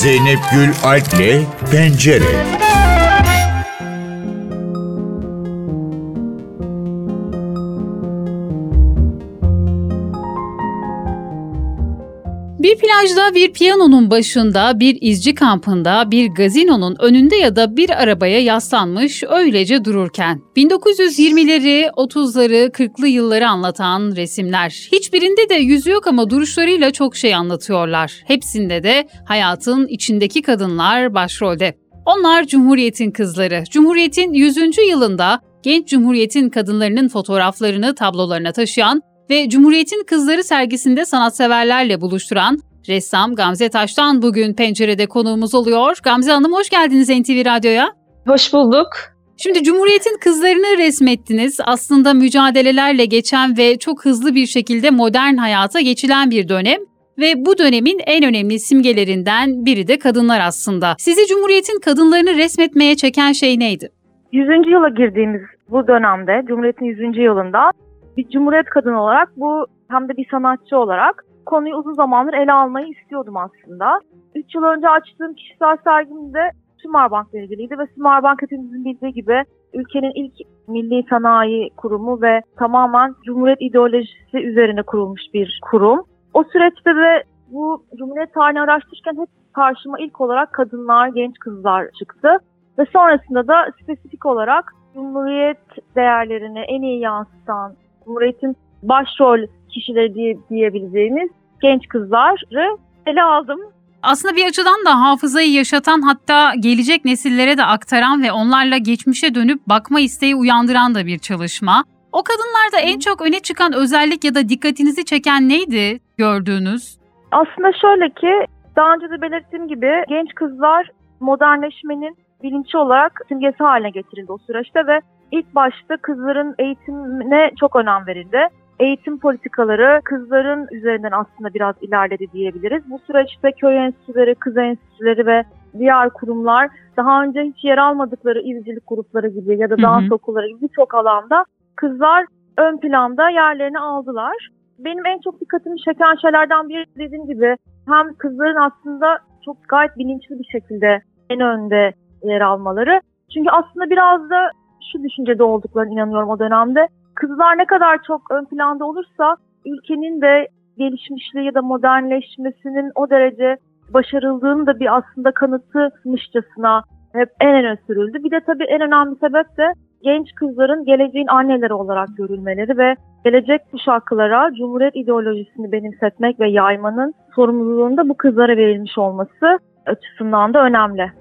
Zeynep Gül Alp'le Pencere. Plajda bir piyanonun başında, bir izci kampında, bir gazinonun önünde ya da bir arabaya yaslanmış öylece dururken 1920'leri, 30'ları, 40'lı yılları anlatan resimler. Hiçbirinde de yüzü yok ama duruşlarıyla çok şey anlatıyorlar. Hepsinde de hayatın içindeki kadınlar başrolde. Onlar Cumhuriyet'in kızları. Cumhuriyet'in 100. yılında genç Cumhuriyet'in kadınlarının fotoğraflarını tablolarına taşıyan ve Cumhuriyet'in Kızları sergisinde sanatseverlerle buluşturan ressam Gamze Taş'tan bugün pencerede konuğumuz oluyor. Gamze Hanım hoş geldiniz NTV Radyo'ya. Hoş bulduk. Şimdi Cumhuriyet'in kızlarını resmettiniz. Aslında mücadelelerle geçen ve çok hızlı bir şekilde modern hayata geçilen bir dönem ve bu dönemin en önemli simgelerinden biri de kadınlar aslında. Sizi Cumhuriyet'in kadınlarını resmetmeye çeken şey neydi? 100. yıla girdiğimiz bu dönemde, Cumhuriyet'in 100. yılında bir Cumhuriyet kadını olarak bu hem de bir sanatçı olarak konuyu uzun zamandır ele almayı istiyordum aslında. 3 yıl önce açtığım kişisel sergimde Sümerbank ile ilgiliydi ve Sümerbank hepimizin bildiği gibi ülkenin ilk milli sanayi kurumu ve tamamen Cumhuriyet ideolojisi üzerine kurulmuş bir kurum. O süreçte de bu Cumhuriyet tarihini araştırırken hep karşıma ilk olarak kadınlar, genç kızlar çıktı. Ve sonrasında da spesifik olarak Cumhuriyet değerlerini en iyi yansıtan, Cumhuriyet'in başrol kişileri diye, diyebileceğimiz genç kızları ele aldım. Aslında bir açıdan da hafızayı yaşatan hatta gelecek nesillere de aktaran ve onlarla geçmişe dönüp bakma isteği uyandıran da bir çalışma. O kadınlarda en çok öne çıkan özellik ya da dikkatinizi çeken neydi gördüğünüz? Aslında şöyle ki daha önce de belirttiğim gibi genç kızlar modernleşmenin bilinçli olarak simgesi haline getirildi o süreçte ve ilk başta kızların eğitimine çok önem verildi. Eğitim politikaları kızların üzerinden aslında biraz ilerledi diyebiliriz. Bu süreçte köy enstitüleri, kız enstitüleri ve diğer kurumlar daha önce hiç yer almadıkları izcilik grupları gibi ya da dans okulları gibi birçok alanda kızlar ön planda yerlerini aldılar. Benim en çok dikkatimi çeken şeylerden biri dediğim gibi hem kızların aslında çok gayet bilinçli bir şekilde en önde yer almaları. Çünkü aslında biraz da şu düşüncede olduklarını inanıyorum o dönemde. Kızlar ne kadar çok ön planda olursa ülkenin de gelişmişliği ya da modernleşmesinin o derece başarıldığını da bir aslında kanıtmışçasına hep en öne sürüldü. Bir de tabii en önemli sebep de genç kızların geleceğin anneleri olarak görülmeleri ve gelecek kuşaklara Cumhuriyet ideolojisini benimsetmek ve yaymanın sorumluluğunda bu kızlara verilmiş olması açısından da önemli.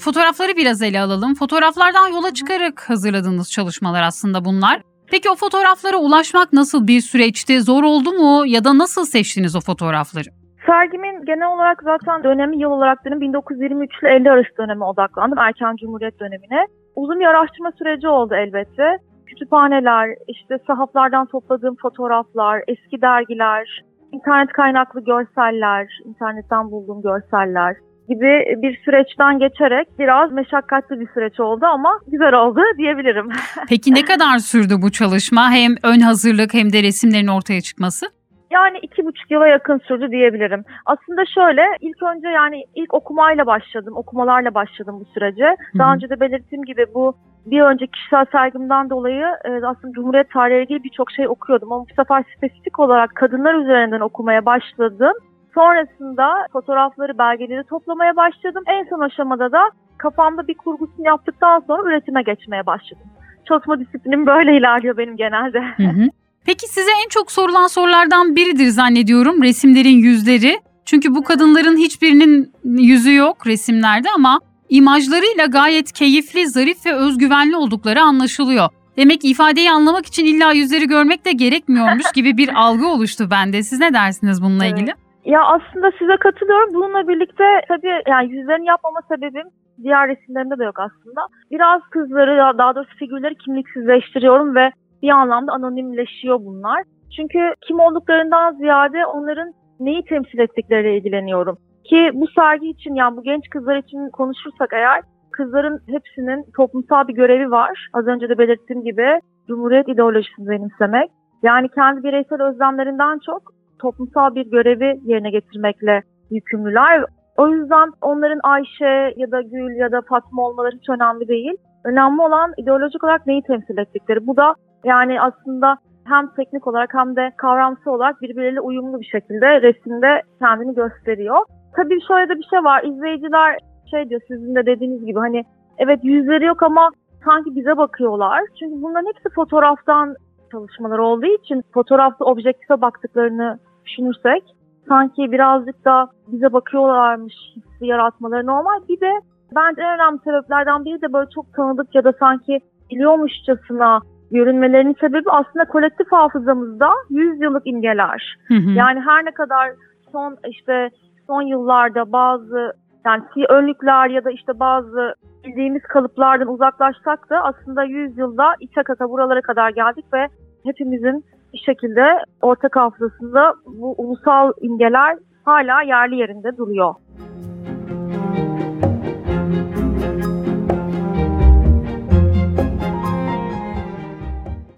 Fotoğrafları biraz ele alalım. Fotoğraflardan yola çıkarak hazırladığınız çalışmalar aslında bunlar. Peki o fotoğraflara ulaşmak nasıl bir süreçti? Zor oldu mu ya da nasıl seçtiniz o fotoğrafları? Sergimin genel olarak zaten dönemi yıl olarak dönemi 1923 ile 50 arası döneme odaklandım. Erken Cumhuriyet dönemine. Uzun bir araştırma süreci oldu elbette. Kütüphaneler, işte sahaflardan topladığım fotoğraflar, eski dergiler, internet kaynaklı görseller, internetten bulduğum görseller, gibi bir süreçten geçerek biraz meşakkatli bir süreç oldu ama güzel oldu diyebilirim. Peki ne kadar sürdü bu çalışma? Hem ön hazırlık hem de resimlerin ortaya çıkması? Yani iki buçuk yıla yakın sürdü diyebilirim. Aslında şöyle ilk önce yani ilk okumayla başladım, okumalarla başladım bu sürece. Daha önce de belirttiğim gibi bu bir önceki kişisel sergimden dolayı e, aslında Cumhuriyet tarihiyle ilgili birçok şey okuyordum. Ama bu sefer spesifik olarak kadınlar üzerinden okumaya başladım. Sonrasında fotoğrafları, belgeleri toplamaya başladım. En son aşamada da kafamda bir kurgusunu yaptıktan sonra üretime geçmeye başladım. Çalışma disiplinim böyle ilerliyor benim genelde. Hı hı. Peki size en çok sorulan sorulardan biridir zannediyorum resimlerin yüzleri. Çünkü bu kadınların hiçbirinin yüzü yok resimlerde ama imajlarıyla gayet keyifli, zarif ve özgüvenli oldukları anlaşılıyor. Demek ifadeyi anlamak için illa yüzleri görmek de gerekmiyormuş gibi bir algı oluştu bende. Siz ne dersiniz bununla evet. ilgili? Ya aslında size katılıyorum. Bununla birlikte tabii yani yüzlerini yapmama sebebim diğer resimlerimde de yok aslında. Biraz kızları daha doğrusu figürleri kimliksizleştiriyorum ve bir anlamda anonimleşiyor bunlar. Çünkü kim olduklarından ziyade onların neyi temsil ettikleriyle ilgileniyorum. Ki bu sergi için yani bu genç kızlar için konuşursak eğer kızların hepsinin toplumsal bir görevi var. Az önce de belirttiğim gibi Cumhuriyet ideolojisini benimsemek Yani kendi bireysel özlemlerinden çok toplumsal bir görevi yerine getirmekle yükümlüler. O yüzden onların Ayşe ya da Gül ya da Fatma olmaları hiç önemli değil. Önemli olan ideolojik olarak neyi temsil ettikleri. Bu da yani aslında hem teknik olarak hem de kavramsal olarak birbirleriyle uyumlu bir şekilde resimde kendini gösteriyor. Tabii şöyle de bir şey var. İzleyiciler şey diyor sizin de dediğiniz gibi hani evet yüzleri yok ama sanki bize bakıyorlar. Çünkü bunların hepsi fotoğraftan çalışmalar olduğu için fotoğrafta objektife baktıklarını düşünürsek sanki birazcık da bize bakıyorlarmış hissi yaratmaları normal. Bir de bence en önemli sebeplerden biri de böyle çok tanıdık ya da sanki biliyormuşçasına görünmelerinin sebebi aslında kolektif hafızamızda 100 yıllık imgeler. Hı hı. Yani her ne kadar son işte son yıllarda bazı yani önlükler ya da işte bazı bildiğimiz kalıplardan uzaklaşsak da aslında 100 yılda içe kata buralara kadar geldik ve hepimizin bir şekilde ortak hafızasında bu ulusal imgeler hala yerli yerinde duruyor.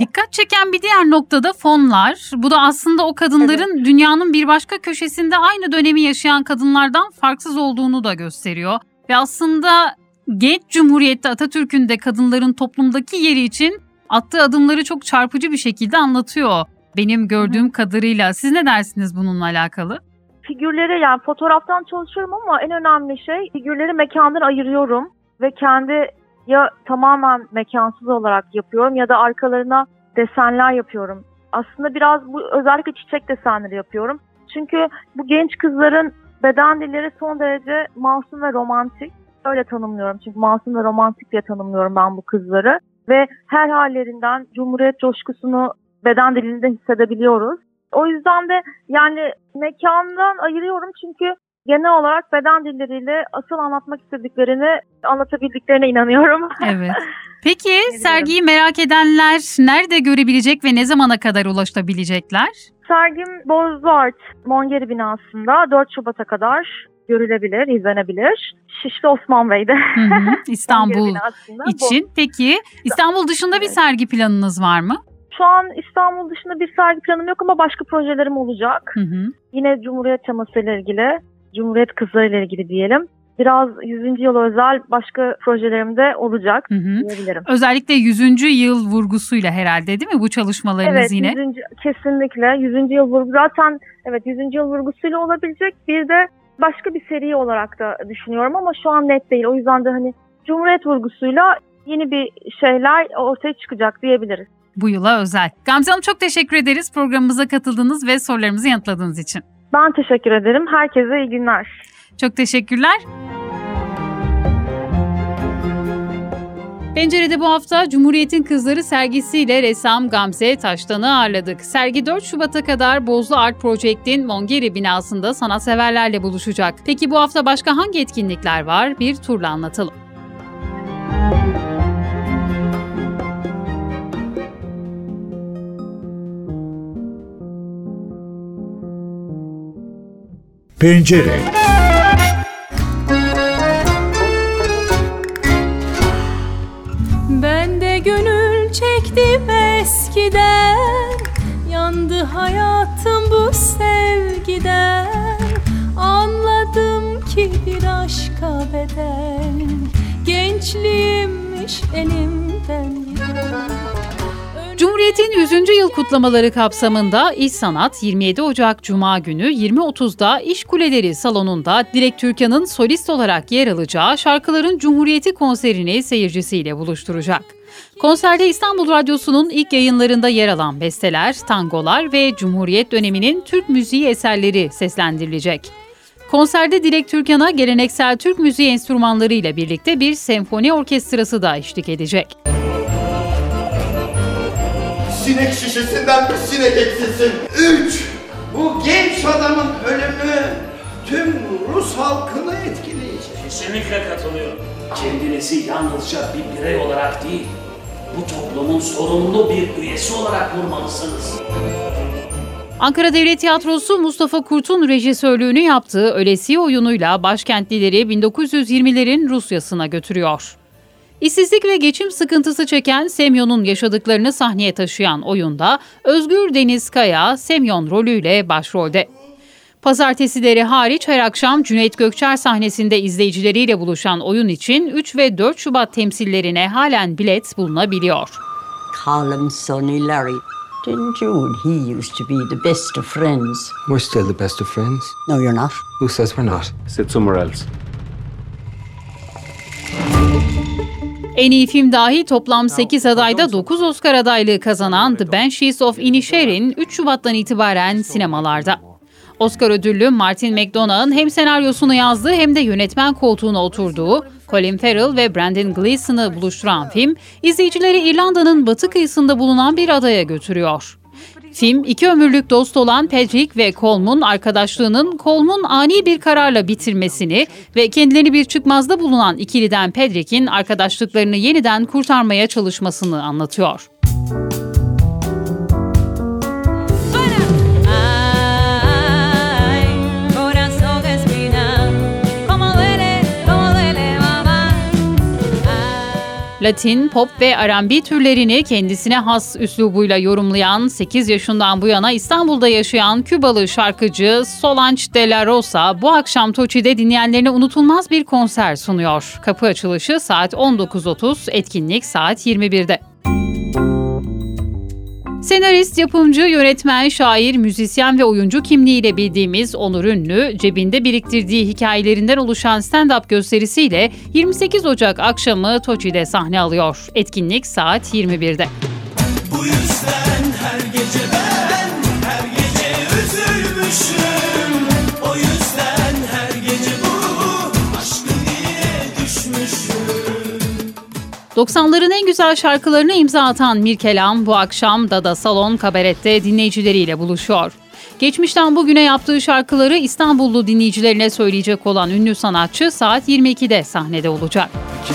Dikkat çeken bir diğer noktada fonlar. Bu da aslında o kadınların dünyanın bir başka köşesinde aynı dönemi yaşayan kadınlardan farksız olduğunu da gösteriyor. Ve aslında genç cumhuriyette Atatürk'ün de kadınların toplumdaki yeri için attığı adımları çok çarpıcı bir şekilde anlatıyor. Benim gördüğüm kadarıyla. Siz ne dersiniz bununla alakalı? Figürleri yani fotoğraftan çalışıyorum ama en önemli şey figürleri mekandan ayırıyorum ve kendi ya tamamen mekansız olarak yapıyorum ya da arkalarına desenler yapıyorum. Aslında biraz bu özellikle çiçek desenleri yapıyorum. Çünkü bu genç kızların beden dilleri son derece masum ve romantik. Öyle tanımlıyorum çünkü masum ve romantik diye tanımlıyorum ben bu kızları. Ve her hallerinden Cumhuriyet coşkusunu beden dilinde hissedebiliyoruz. O yüzden de yani mekandan ayırıyorum çünkü genel olarak beden dilleriyle asıl anlatmak istediklerini anlatabildiklerine inanıyorum. Evet. Peki sergiyi merak edenler nerede görebilecek ve ne zamana kadar ulaşabilecekler? Sergim Bozduart Mongeri binasında 4 Şubat'a kadar görülebilir, izlenebilir. Şişli Osman Bey'de. Hı hı, İstanbul için. Peki İstanbul dışında bir sergi planınız var mı? Şu an İstanbul dışında bir sergi planım yok ama başka projelerim olacak. Hı hı. Yine Cumhuriyet teması ile ilgili, Cumhuriyet kızları ile ilgili diyelim. Biraz 100. yıl özel başka projelerim de olacak Hı hı. diyebilirim. Özellikle 100. yıl vurgusuyla herhalde değil mi bu çalışmalarınız Evet, yine? 100. kesinlikle 100. yıl vurgu zaten evet 100. yıl vurgusuyla olabilecek. Bir de başka bir seri olarak da düşünüyorum ama şu an net değil. O yüzden de hani Cumhuriyet vurgusuyla yeni bir şeyler ortaya çıkacak diyebiliriz. Bu yıla özel. Gamze Hanım çok teşekkür ederiz programımıza katıldığınız ve sorularımızı yanıtladığınız için. Ben teşekkür ederim. Herkese iyi günler. Çok teşekkürler. Pencere'de bu hafta Cumhuriyet'in Kızları sergisiyle ressam Gamze Taştan'ı ağırladık. Sergi 4 Şubat'a kadar Bozlu Art Project'in Mongeri binasında sanatseverlerle buluşacak. Peki bu hafta başka hangi etkinlikler var? Bir turla anlatalım. Pencere. Eskiden Yandı hayatım bu sevgiden Anladım ki bir aşka bedel Gençliğimmiş elimden Cumhuriyet'in 100. yıl kutlamaları kapsamında İş Sanat 27 Ocak Cuma günü 20.30'da İş Kuleleri salonunda Dilek Türkan'ın solist olarak yer alacağı Şarkıların Cumhuriyeti konserini seyircisiyle buluşturacak. Konserde İstanbul Radyosu'nun ilk yayınlarında yer alan besteler, tangolar ve Cumhuriyet döneminin Türk müziği eserleri seslendirilecek. Konserde Dilek Türkan'a geleneksel Türk müziği enstrümanları ile birlikte bir senfoni orkestrası da eşlik edecek. Sinek şişesinden bir sinek eksilsin. Üç, bu genç adamın ölümü tüm Rus halkını etkileyecek. Kesinlikle katılıyorum. Kendinizi yalnızca bir birey olarak değil, bu toplumun sorumlu bir üyesi olarak vurmalısınız. Ankara Devlet Tiyatrosu Mustafa Kurt'un rejisörlüğünü yaptığı Ölesiye oyunuyla başkentlileri 1920'lerin Rusyasına götürüyor. İşsizlik ve geçim sıkıntısı çeken Semyon'un yaşadıklarını sahneye taşıyan oyunda Özgür Deniz Kaya Semyon rolüyle başrolde. Pazartesileri hariç her akşam Cüneyt Gökçer sahnesinde izleyicileriyle buluşan oyun için 3 ve 4 Şubat temsillerine halen bilet bulunabiliyor. Him Sonny Larry. Didn't you and he used to be the best of friends? We're still the best of friends. No, you're not. Who says we're not? Sit somewhere else. En iyi film dahil toplam 8 adayda 9 Oscar adaylığı kazanan The Banshees of Inisherin 3 Şubat'tan itibaren sinemalarda. Oscar ödüllü Martin McDonagh'ın hem senaryosunu yazdığı hem de yönetmen koltuğuna oturduğu Colin Farrell ve Brendan Gleeson'ı buluşturan film, izleyicileri İrlanda'nın batı kıyısında bulunan bir adaya götürüyor. Film, iki ömürlük dost olan Patrick ve Colm'un arkadaşlığının Colm'un ani bir kararla bitirmesini ve kendilerini bir çıkmazda bulunan ikiliden Patrick'in arkadaşlıklarını yeniden kurtarmaya çalışmasını anlatıyor. Latin, pop ve R&B türlerini kendisine has üslubuyla yorumlayan 8 yaşından bu yana İstanbul'da yaşayan Kübalı şarkıcı Solange de la Rosa bu akşam Toçi'de dinleyenlerine unutulmaz bir konser sunuyor. Kapı açılışı saat 19.30, etkinlik saat 21'de. Senarist, yapımcı, yönetmen, şair, müzisyen ve oyuncu kimliğiyle bildiğimiz Onur Ünlü, cebinde biriktirdiği hikayelerinden oluşan stand-up gösterisiyle 28 Ocak akşamı Toçi'de sahne alıyor. Etkinlik saat 21'de. Bu yüzden 90'ların en güzel şarkılarını imza atan Mirkelam bu akşam Dada Salon Kabaret'te dinleyicileriyle buluşuyor. Geçmişten bugüne yaptığı şarkıları İstanbullu dinleyicilerine söyleyecek olan ünlü sanatçı saat 22'de sahnede olacak. Ki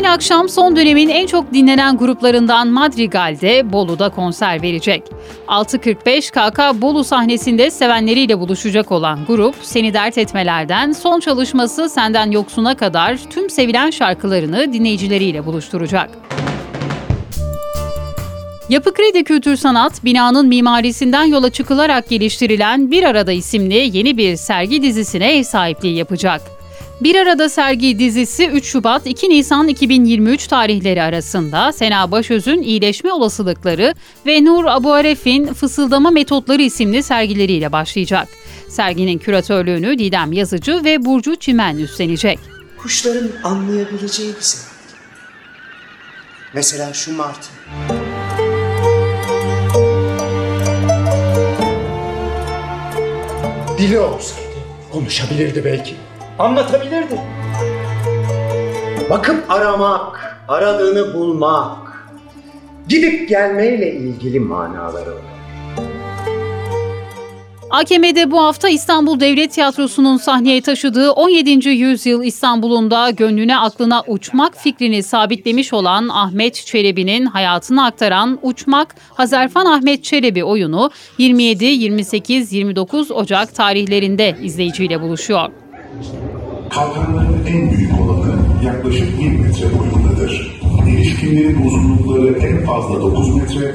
Aynı akşam son dönemin en çok dinlenen gruplarından Madrigal'de Bolu'da konser verecek. 6.45 KK Bolu sahnesinde sevenleriyle buluşacak olan grup, Seni Dert Etmeler'den son çalışması Senden Yoksuna kadar tüm sevilen şarkılarını dinleyicileriyle buluşturacak. Yapı Kredi Kültür Sanat, binanın mimarisinden yola çıkılarak geliştirilen Bir Arada isimli yeni bir sergi dizisine ev sahipliği yapacak. Bir Arada sergi dizisi 3 Şubat 2 Nisan 2023 tarihleri arasında Sena Başöz'ün iyileşme olasılıkları ve Nur Abu Aref'in fısıldama metotları isimli sergileriyle başlayacak. Serginin küratörlüğünü Didem Yazıcı ve Burcu Çimen üstlenecek. kuşların anlayabileceği bir sevgi. Mesela şu martı. Dili olsaydı konuşabilirdi belki. Anlatabilirdi. Bakıp aramak, aradığını bulmak, gidip gelmeyle ilgili manaları var. AKM'de bu hafta İstanbul Devlet Tiyatrosu'nun sahneye taşıdığı 17. yüzyıl İstanbul'unda gönlüne aklına uçmak fikrini sabitlemiş olan Ahmet Çelebi'nin hayatını aktaran Uçmak Hazarfan Ahmet Çelebi oyunu 27, 28, 29 Ocak tarihlerinde izleyiciyle buluşuyor. Kalkanların en büyük olanı yaklaşık 1 metre boyundadır. İlişkinlerin uzunlukları en fazla 9 metre.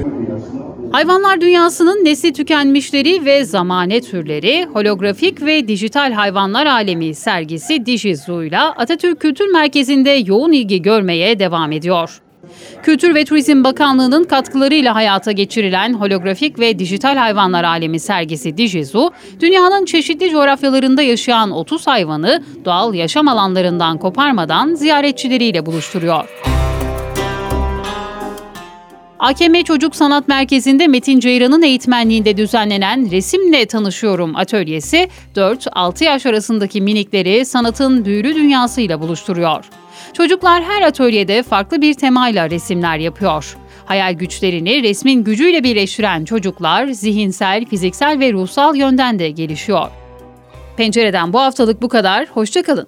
Hayvanlar dünyasının nesli tükenmişleri ve zamane türleri, holografik ve dijital hayvanlar alemi sergisi Dijizu'yla Atatürk Kültür Merkezi'nde yoğun ilgi görmeye devam ediyor. Kültür ve Turizm Bakanlığı'nın katkılarıyla hayata geçirilen holografik ve dijital hayvanlar alemi sergisi Dijizu, dünyanın çeşitli coğrafyalarında yaşayan 30 hayvanı doğal yaşam alanlarından koparmadan ziyaretçileriyle buluşturuyor. AKM Çocuk Sanat Merkezi'nde Metin Ceyran'ın eğitmenliğinde düzenlenen Resimle Tanışıyorum atölyesi 4-6 yaş arasındaki minikleri sanatın büyülü dünyasıyla buluşturuyor. Çocuklar her atölyede farklı bir temayla resimler yapıyor. Hayal güçlerini resmin gücüyle birleştiren çocuklar zihinsel, fiziksel ve ruhsal yönden de gelişiyor. Pencereden bu haftalık bu kadar. Hoşçakalın.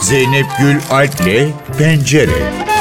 Zeynep Gül Alp'le Pencere.